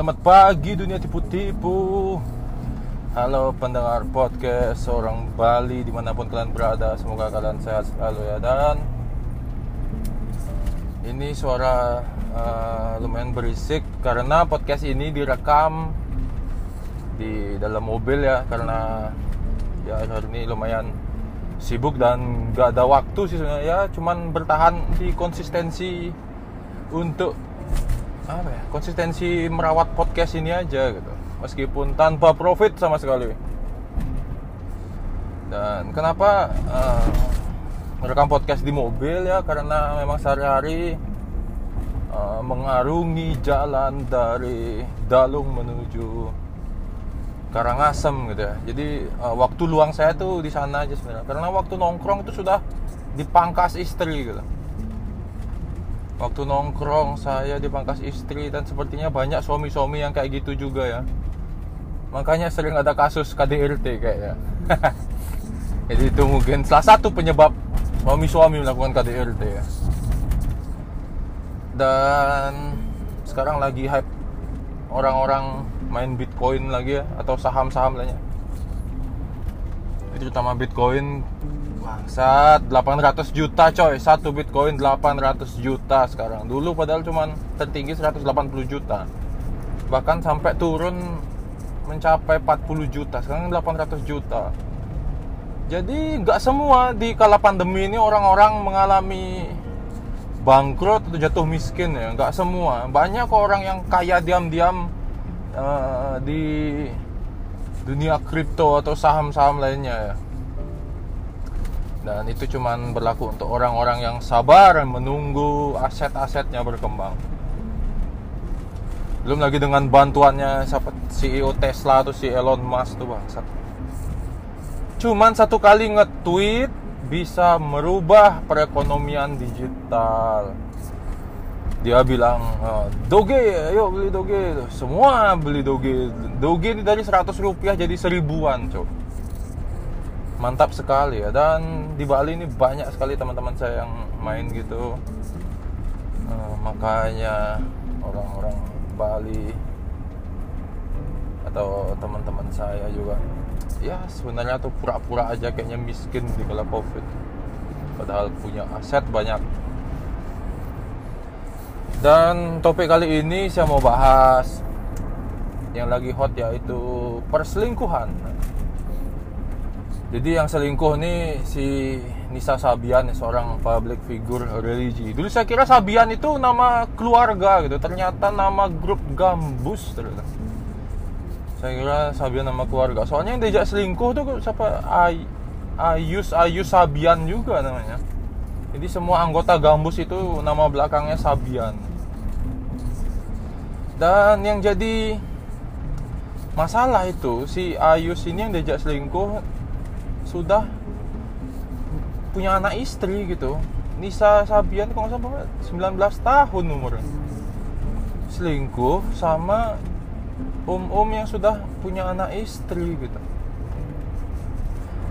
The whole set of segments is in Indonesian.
Selamat pagi dunia tipu-tipu. Halo pendengar podcast Orang Bali di mana pun kalian berada Semoga kalian sehat selalu ya. Dan Ini suara uh, lumayan berisik Karena podcast ini direkam Di dalam mobil ya Karena Ya hari ini lumayan sibuk dan gak ada waktu sih sebenarnya. Ya cuman bertahan di konsistensi untuk apa ya konsistensi merawat podcast ini aja gitu meskipun tanpa profit sama sekali dan kenapa uh, merekam podcast di mobil ya karena memang sehari-hari uh, mengarungi jalan dari Dalung menuju Karangasem gitu ya. Jadi uh, waktu luang saya tuh di sana aja sebenarnya. Karena waktu nongkrong itu sudah dipangkas istri gitu. Waktu nongkrong saya dipangkas istri dan sepertinya banyak suami-suami yang kayak gitu juga ya. Makanya sering ada kasus KDRT kayaknya. Jadi itu mungkin salah satu penyebab suami-suami melakukan KDRT ya. Dan sekarang lagi hype orang-orang main Bitcoin lagi ya atau saham-saham lainnya. Terutama Bitcoin bangsat 800 juta coy. Satu Bitcoin 800 juta sekarang. Dulu padahal cuman tertinggi 180 juta. Bahkan sampai turun mencapai 40 juta. Sekarang 800 juta. Jadi nggak semua di kala pandemi ini orang-orang mengalami bangkrut atau jatuh miskin ya. Nggak semua. Banyak kok orang yang kaya diam-diam uh, di dunia kripto atau saham-saham lainnya ya. Dan itu cuman berlaku untuk orang-orang yang sabar menunggu aset-asetnya berkembang. Belum lagi dengan bantuannya siapa CEO Tesla atau si Elon Musk tuh bangsat. Cuman satu kali nge-tweet bisa merubah perekonomian digital dia bilang oh, doge ayo beli doge semua beli doge doge ini dari 100 rupiah jadi seribuan cok mantap sekali ya. Dan di Bali ini banyak sekali teman-teman saya yang main gitu. Uh, makanya orang-orang Bali atau teman-teman saya juga ya sebenarnya tuh pura-pura aja kayaknya miskin di kala covid. Padahal punya aset banyak. Dan topik kali ini saya mau bahas yang lagi hot yaitu perselingkuhan. Jadi yang selingkuh nih si Nisa Sabian seorang public figure religi. Dulu saya kira Sabian itu nama keluarga gitu, ternyata nama grup gambus ternyata. Saya kira Sabian nama keluarga. Soalnya yang diajak selingkuh tuh siapa? Ay Ayus Ayus Sabian juga namanya. Jadi semua anggota gambus itu nama belakangnya Sabian. Dan yang jadi masalah itu si Ayus ini yang diajak selingkuh sudah punya anak istri gitu. Nisa Sabian kalau nggak salah 19 tahun umurnya. Selingkuh sama om-om yang sudah punya anak istri gitu.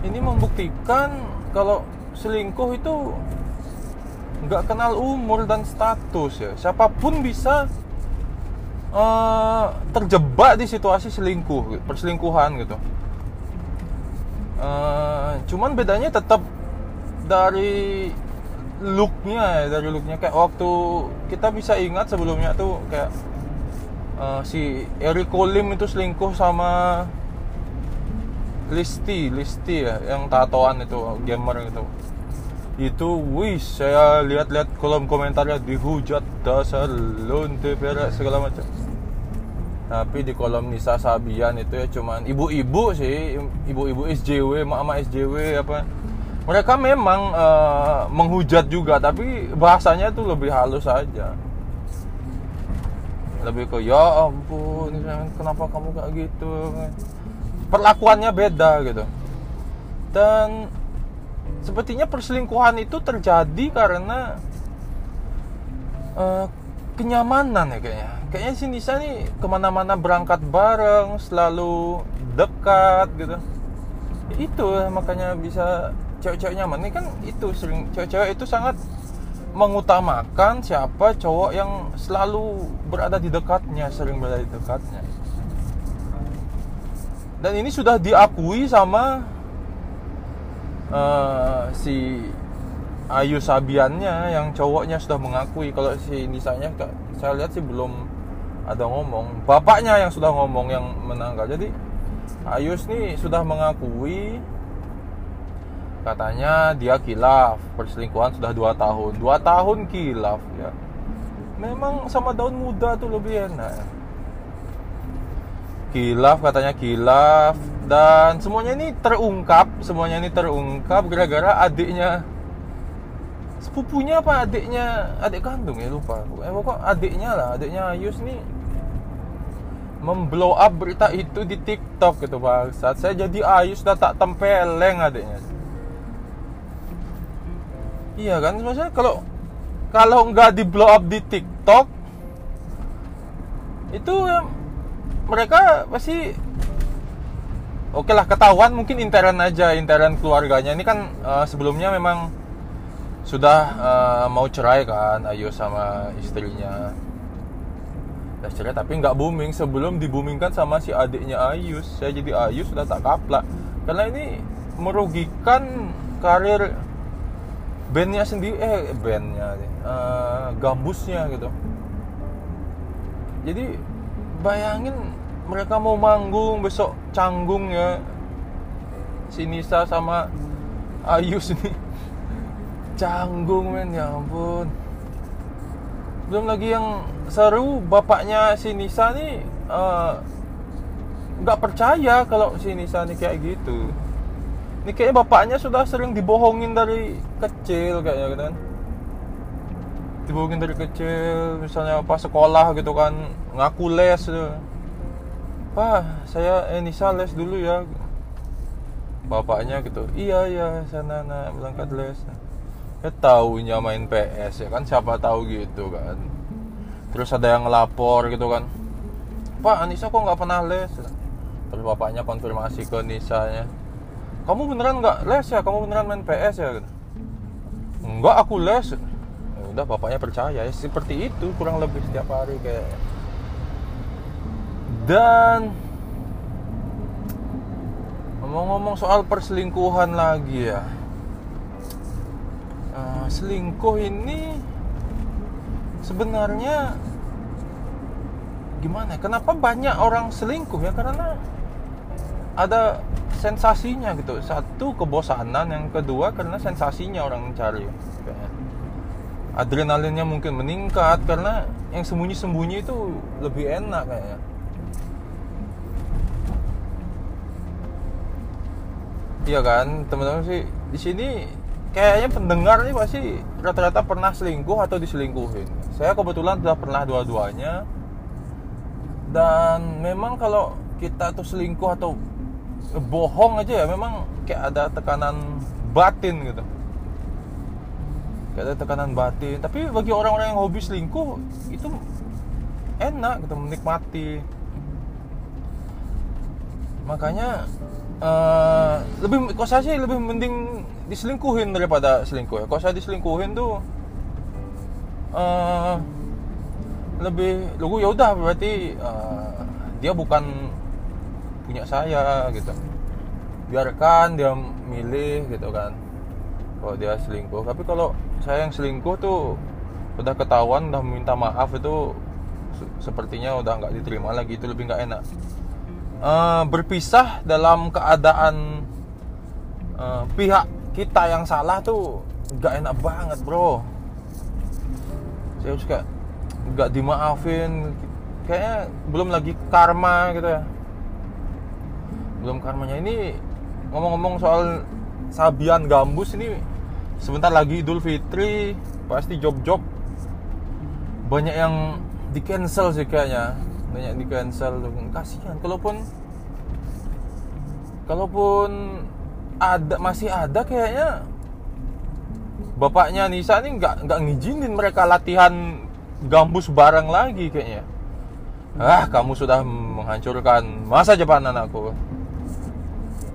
Ini membuktikan kalau selingkuh itu nggak kenal umur dan status ya. Siapa pun bisa uh, terjebak di situasi selingkuh perselingkuhan gitu uh, cuman bedanya tetap dari looknya ya dari looknya. Kayak waktu kita bisa ingat sebelumnya tuh kayak uh, si Eric Colim itu selingkuh sama Listi Listi ya yang tatoan itu gamer gitu itu wih saya lihat-lihat kolom komentarnya dihujat dasar lonte perak segala macam tapi di kolom Nisa Sabian itu ya cuman ibu-ibu sih. Ibu-ibu SJW mama SJW apa. Mereka memang uh, menghujat juga tapi bahasanya tuh lebih halus aja. Lebih ke ya ampun kenapa kamu kayak gitu? Perlakuannya beda gitu. Dan sepertinya perselingkuhan itu terjadi karena uh, kenyamanan ya kayaknya kayaknya si Nisa nih ke mana-mana berangkat bareng selalu dekat gitu. Itu makanya bisa cewek-cewek nyaman. Ini kan itu sering cewek-cewek itu sangat mengutamakan siapa cowok yang selalu berada di dekatnya, sering berada di dekatnya. Dan ini sudah diakui sama uh, si Ayu Sabiannya yang cowoknya sudah mengakui. Kalau si Nisanya saya lihat sih belum ada ngomong. Bapaknya yang sudah ngomong yang menanggal. Jadi Ayus nih sudah mengakui katanya dia kilaf. Perselingkuhan sudah dua tahun. Dua tahun kilaf ya. Memang sama daun muda tuh lebih enak. Kilaf katanya kilaf. Dan semuanya ini terungkap. Semuanya ini terungkap gara-gara adiknya. Sepupunya apa adiknya? Adik kandung ya lupa eh pokok adiknya lah. Adiknya Ayus nih memblow up berita itu di TikTok gitu pak. Saat saya jadi Ayus sudah tak tempeleng adiknya. Iya kan? Maksudnya kalau kalau nggak di blow up di TikTok itu ya, mereka pasti oke lah ketahuan mungkin intern aja intern keluarganya. Ini kan uh, sebelumnya memang sudah uh, mau cerai kan Ayu sama istrinya cerai tapi nggak booming. Sebelum dibumingkan sama si adiknya Ayus saya jadi Ayus sudah tak kaplak. Karena ini merugikan karir bandnya sendiri eh bandnya uh, gambusnya gitu. Jadi bayangin mereka mau manggung besok canggung ya si Nisa sama Ayus ini. Canggung men ya ampun belum lagi yang seru bapaknya si Nisa nih eh, nggak uh, percaya kalau si Nisa nih kayak gitu. Ini kayaknya bapaknya sudah sering dibohongin dari kecil kayaknya gitu kan. Dibohongin dari kecil misalnya pas sekolah gitu kan ngaku les gitu. Pak, saya eh Nisa les dulu ya. Bapaknya gitu iya iya sana nak berangkat les ya taunya main PS ya kan? Siapa tahu gitu kan. Terus ada yang ngelapor gitu kan. Pak Anissa kok nggak pernah les? Terus bapaknya konfirmasi ke Nisanya kamu beneran nggak les ya? Kamu beneran main PS ya? Enggak aku les. Ya udah bapaknya percaya. Ya seperti itu kurang lebih setiap hari kayak. Dan ngomong-ngomong soal perselingkuhan lagi ya uh, selingkuh ini sebenarnya gimana ya? kenapa banyak orang selingkuh ya? Karena ada sensasinya gitu. Satu kebosanan. Yang kedua karena sensasinya orang cari. Adrenalinnya mungkin meningkat karena yang sembunyi-sembunyi itu lebih enak kayaknya. Iya kan teman-teman sih di sini kayaknya pendengar nih pasti rata-rata pernah selingkuh atau diselingkuhin. Saya kebetulan sudah pernah dua-duanya. Dan memang kalau kita tuh selingkuh atau bohong aja ya memang kayak ada tekanan batin gitu. Kayak ada tekanan batin. Tapi bagi orang-orang yang hobi selingkuh itu enak gitu menikmati. Makanya uh, lebih kok saya sih lebih mending diselingkuhin daripada selingkuh ya. Kok saya diselingkuhin tuh uh, lebih lu ya udah berarti uh, dia bukan punya saya gitu. Biarkan dia milih gitu kan. Kalau dia selingkuh. Tapi kalau saya yang selingkuh tuh udah ketahuan udah minta maaf itu sepertinya udah nggak diterima lagi. Itu lebih nggak enak. Uh, berpisah dalam keadaan uh, pihak kita yang salah tuh nggak enak banget bro. Saya suka nggak dimaafin. Kayaknya belum lagi karma gitu ya. Belum karmanya. Ini ngomong-ngomong soal Sabian Gambus ini sebentar lagi Idul Fitri pasti job-job. Banyak yang di cancel sih kayaknya. Banyak di cancel kasihan kalaupun kalaupun ada masih ada kayaknya. Bapaknya Nisa ini nggak nggak ngizinin mereka latihan gambus bareng lagi kayaknya. Ah kamu sudah menghancurkan masa depan anakku.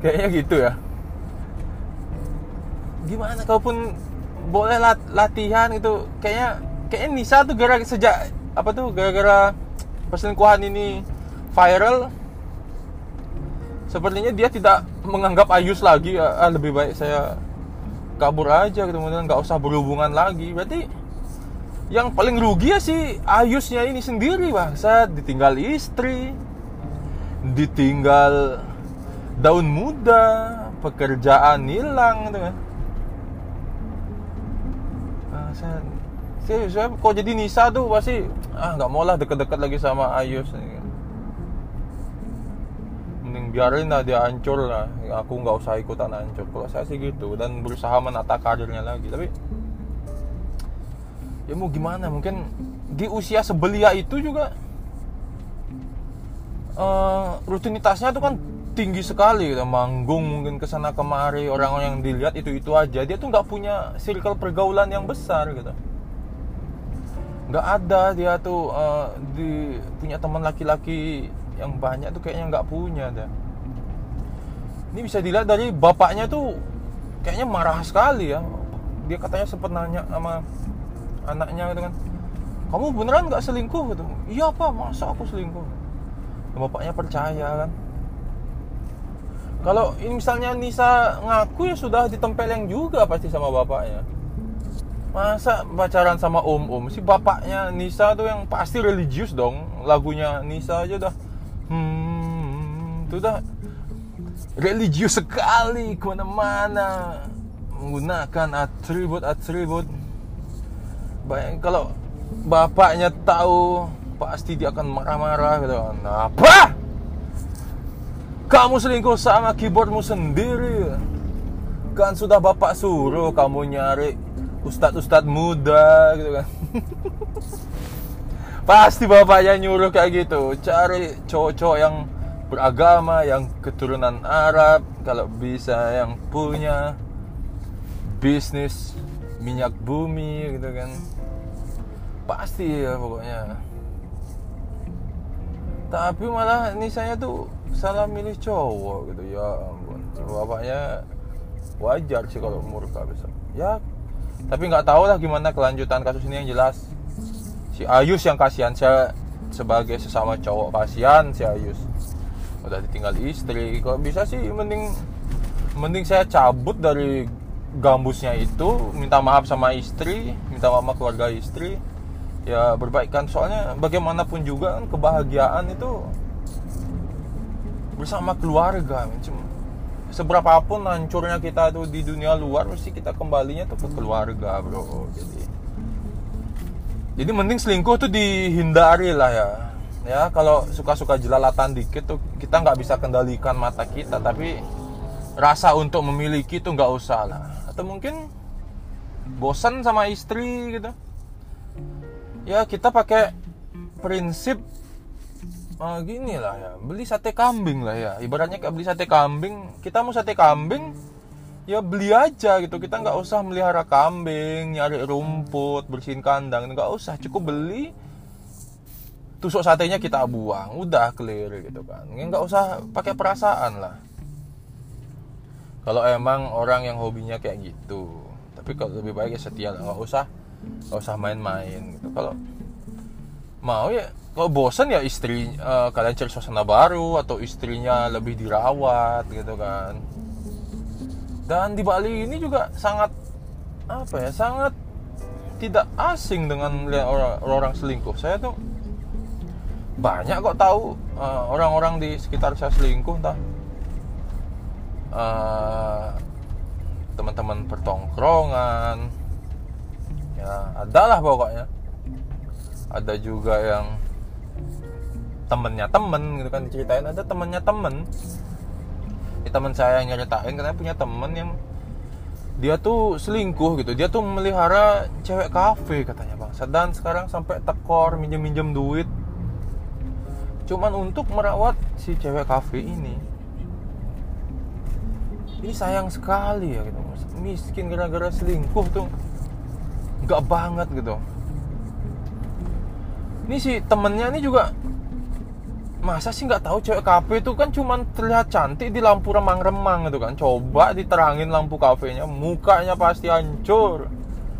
Kayaknya gitu ya. Gimana kalaupun boleh lat latihan gitu kayaknya kayaknya Nisa tuh gara sejak apa tuh gara-gara perselingkuhan ini viral sepertinya dia tidak menganggap Ayus lagi ah, lebih baik saya kabur aja gitu. Kemudian nggak usah berhubungan lagi. Berarti yang paling rugi ya si Ayusnya ini sendiri bang saya ditinggal istri ditinggal daun muda pekerjaan hilang gitu kan. Nah, saya, saya, saya kok jadi Nisa tuh pasti ah nggak mau lah deket-deket lagi sama Ayus mending biarin lah dia hancur lah. Aku nggak usah ikutan hancur. Kalau saya sih gitu. Dan berusaha menata karirnya lagi. Tapi ya mau gimana? Mungkin di usia sebelia itu juga uh, rutinitasnya tuh kan tinggi sekali. Gitu. Manggung mungkin ke sana kemari. Orang-orang yang dilihat itu itu aja. Dia tuh nggak punya circle pergaulan yang besar gitu. Nggak ada dia tuh uh, di punya teman laki-laki yang banyak tuh kayaknya nggak punya deh ini bisa dilihat dari bapaknya tuh kayaknya marah sekali ya. Dia katanya sempat nanya sama anaknya gitu kan kamu beneran nggak selingkuh? Gitu. Iya pak. Masa aku selingkuh? Bapaknya percaya kan. Kalau ini misalnya Nisa ngaku ya sudah ditempeleng juga pasti sama bapaknya. Masa pacaran sama om om si bapaknya Nisa tuh yang pasti religius dong lagunya Nisa aja udah itu udah religius sekali ke mana-mana menggunakan atribut atribut Bayang kalau bapaknya tahu pasti dia akan marah-marah gitu. Nah, apa? Kamu selingkuh sama keyboardmu sendiri. Kan sudah bapak suruh kamu nyari ustadz-ustadz muda gitu kan. pasti bapaknya nyuruh kayak gitu. Cari cowok-cowok yang beragama, yang keturunan Arab, kalau bisa yang punya bisnis minyak bumi gitu kan. Pasti ya pokoknya. Tapi malah ini saya tuh salah milih cowok gitu ya ampun. Bapaknya wajar sih kalau murka besok ya tapi nggak tahu lah gimana kelanjutan kasus ini yang jelas. Si Ayus yang kasihan saya sebagai sesama cowok kasihan si Ayus udah ditinggal istri. Kok bisa sih? Mending mending saya cabut dari gambusnya itu minta maaf sama istri minta maaf sama keluarga istri. Ya berbaikan. Soalnya bagaimanapun juga kan kebahagiaan itu bersama keluarga seberapa pun hancurnya kita tuh di dunia luar mesti kita kembalinya tuh ke keluarga bro. Jadi jadi mending selingkuh tuh dihindari lah ya ya kalau suka-suka jelalatan dikit tuh kita nggak bisa kendalikan mata kita tapi rasa untuk memiliki tuh nggak usah lah. Atau mungkin bosan sama istri gitu. Ya kita pakai prinsip uh, gini lah ya beli sate kambing lah ya. Ibaratnya kayak beli sate kambing kita mau sate kambing ya beli aja gitu. Kita nggak usah melihara kambing nyari rumput bersihin kandang nggak usah. Cukup beli tusuk satenya kita buang udah clear gitu kan. Nggak usah pakai perasaan lah. Kalau emang orang yang hobinya kayak gitu tapi kalau lebih baik ya setia nggak usah gak usah main-main gitu. Kalau mau ya kalau bosan ya istri uh, kalian cari suasana baru atau istrinya lebih dirawat gitu kan. Dan di Bali ini juga sangat apa ya sangat tidak asing dengan orang orang selingkuh. Saya tuh banyak kok tahu uh, orang-orang di sekitar saya selingkuh entah. Uh, teman-teman pertongkrongan. Ya adalah pokoknya. Ada juga yang temennya temen gitu kan diceritain. Ada temennya temen. Ya, temen saya yang nyeritain karena punya temen yang dia tuh selingkuh gitu. Dia tuh melihara cewek kafe katanya bang dan sekarang sampai tekor minjem minjem duit cuman untuk merawat si cewek kafe ini ini sayang sekali ya gitu. Miskin gara-gara selingkuh tuh. Nggak banget gitu. Ini si temennya ini juga masa sih nggak tahu cewek kafe itu kan cuman terlihat cantik di lampu remang-remang gitu kan. Coba diterangin lampu kafenya mukanya pasti hancur.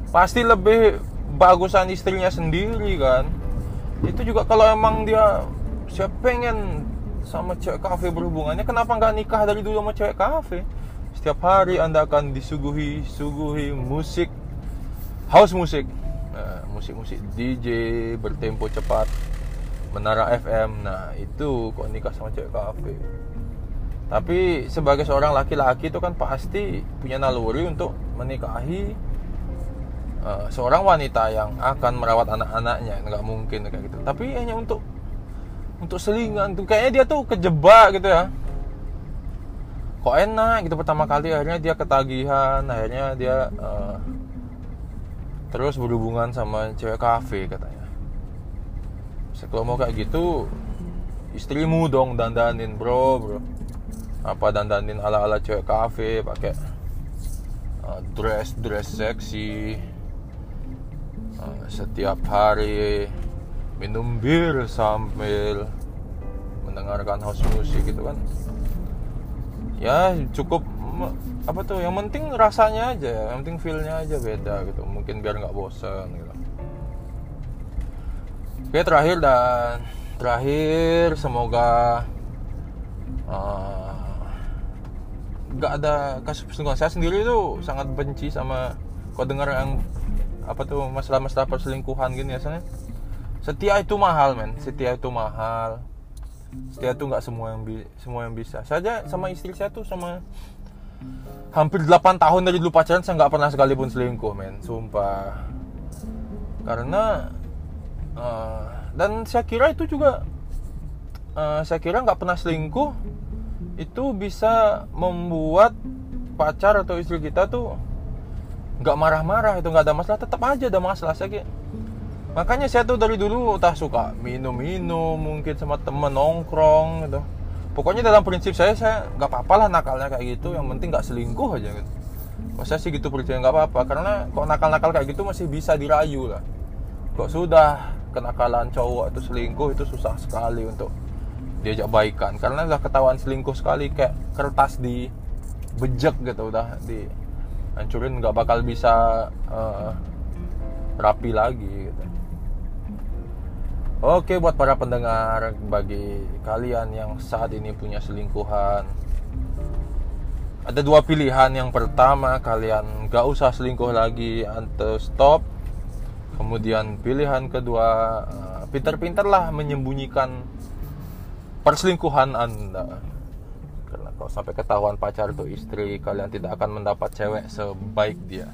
Pasti lebih bagusan istrinya sendiri kan. Itu juga kalau emang dia siapa pengen sama cewek kafe berhubungannya. Kenapa nggak nikah dari dulu sama cewek kafe? Setiap hari anda akan disuguhi suguhi musik. House musik. Nah, musik-musik DJ bertempo cepat menara FM nah itu kok nikah sama cewek kafe. Tapi sebagai seorang laki-laki itu kan pasti punya naluri untuk menikahi uh, seorang wanita yang akan merawat anak-anaknya. Nggak mungkin kayak gitu. Tapi hanya untuk untuk selingan tuh. Kayaknya dia tuh kejebak gitu ya. Kok enak gitu pertama kali akhirnya dia ketagihan akhirnya dia uh, terus berhubungan sama cewek kafe katanya. Kalau mau kayak gitu istrimu dong dandanin bro bro. Apa dandanin ala ala cewek kafe pakai uh, dress dress seksi uh, setiap hari minum bir sambil mendengarkan house musik gitu kan. Ya cukup apa tuh yang penting rasanya aja yang penting feelnya aja beda gitu. Mungkin biar nggak bosan gitu. Oke terakhir dan terakhir semoga uh, nggak ada kasus perselingkuhan. Saya sendiri tuh sangat benci sama kau dengar yang apa tuh masalah-masalah perselingkuhan gini ya sana setia itu mahal men. Setia itu mahal. Setia itu nggak semua yang semua yang bisa. Saja sama istri saya tuh sama hampir 8 tahun dari dulu pacaran saya nggak pernah sekalipun selingkuh men. Sumpah. Karena uh, dan saya kira itu juga uh, saya kira nggak pernah selingkuh itu bisa membuat pacar atau istri kita tuh nggak marah-marah itu nggak ada masalah. Tetap aja ada masalah. Saya makanya saya tuh dari dulu tak suka minum-minum mungkin sama temen nongkrong gitu. Pokoknya dalam prinsip saya saya nggak apa-apa lah nakalnya kayak gitu yang penting nggak selingkuh aja gitu. Saya sih gitu percaya nggak apa-apa. Karena kok nakal-nakal kayak gitu masih bisa dirayu lah. Kok sudah kenakalan cowok atau selingkuh itu susah sekali untuk diajak baikan. Karena udah ketahuan selingkuh sekali kayak kertas di bejek gitu udah di hancurin nggak bakal bisa uh, rapi lagi gitu. Oke buat para pendengar bagi kalian yang saat ini punya selingkuhan ada dua pilihan yang pertama kalian gak usah selingkuh lagi atau stop kemudian pilihan kedua uh, pintar-pintar lah menyembunyikan perselingkuhan Anda. Karena kalau sampai ketahuan pacar atau istri, kalian tidak akan mendapat cewek sebaik dia.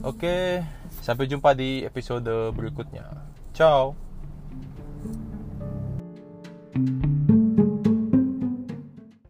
Oke, sampai jumpa di episode berikutnya. Ciao.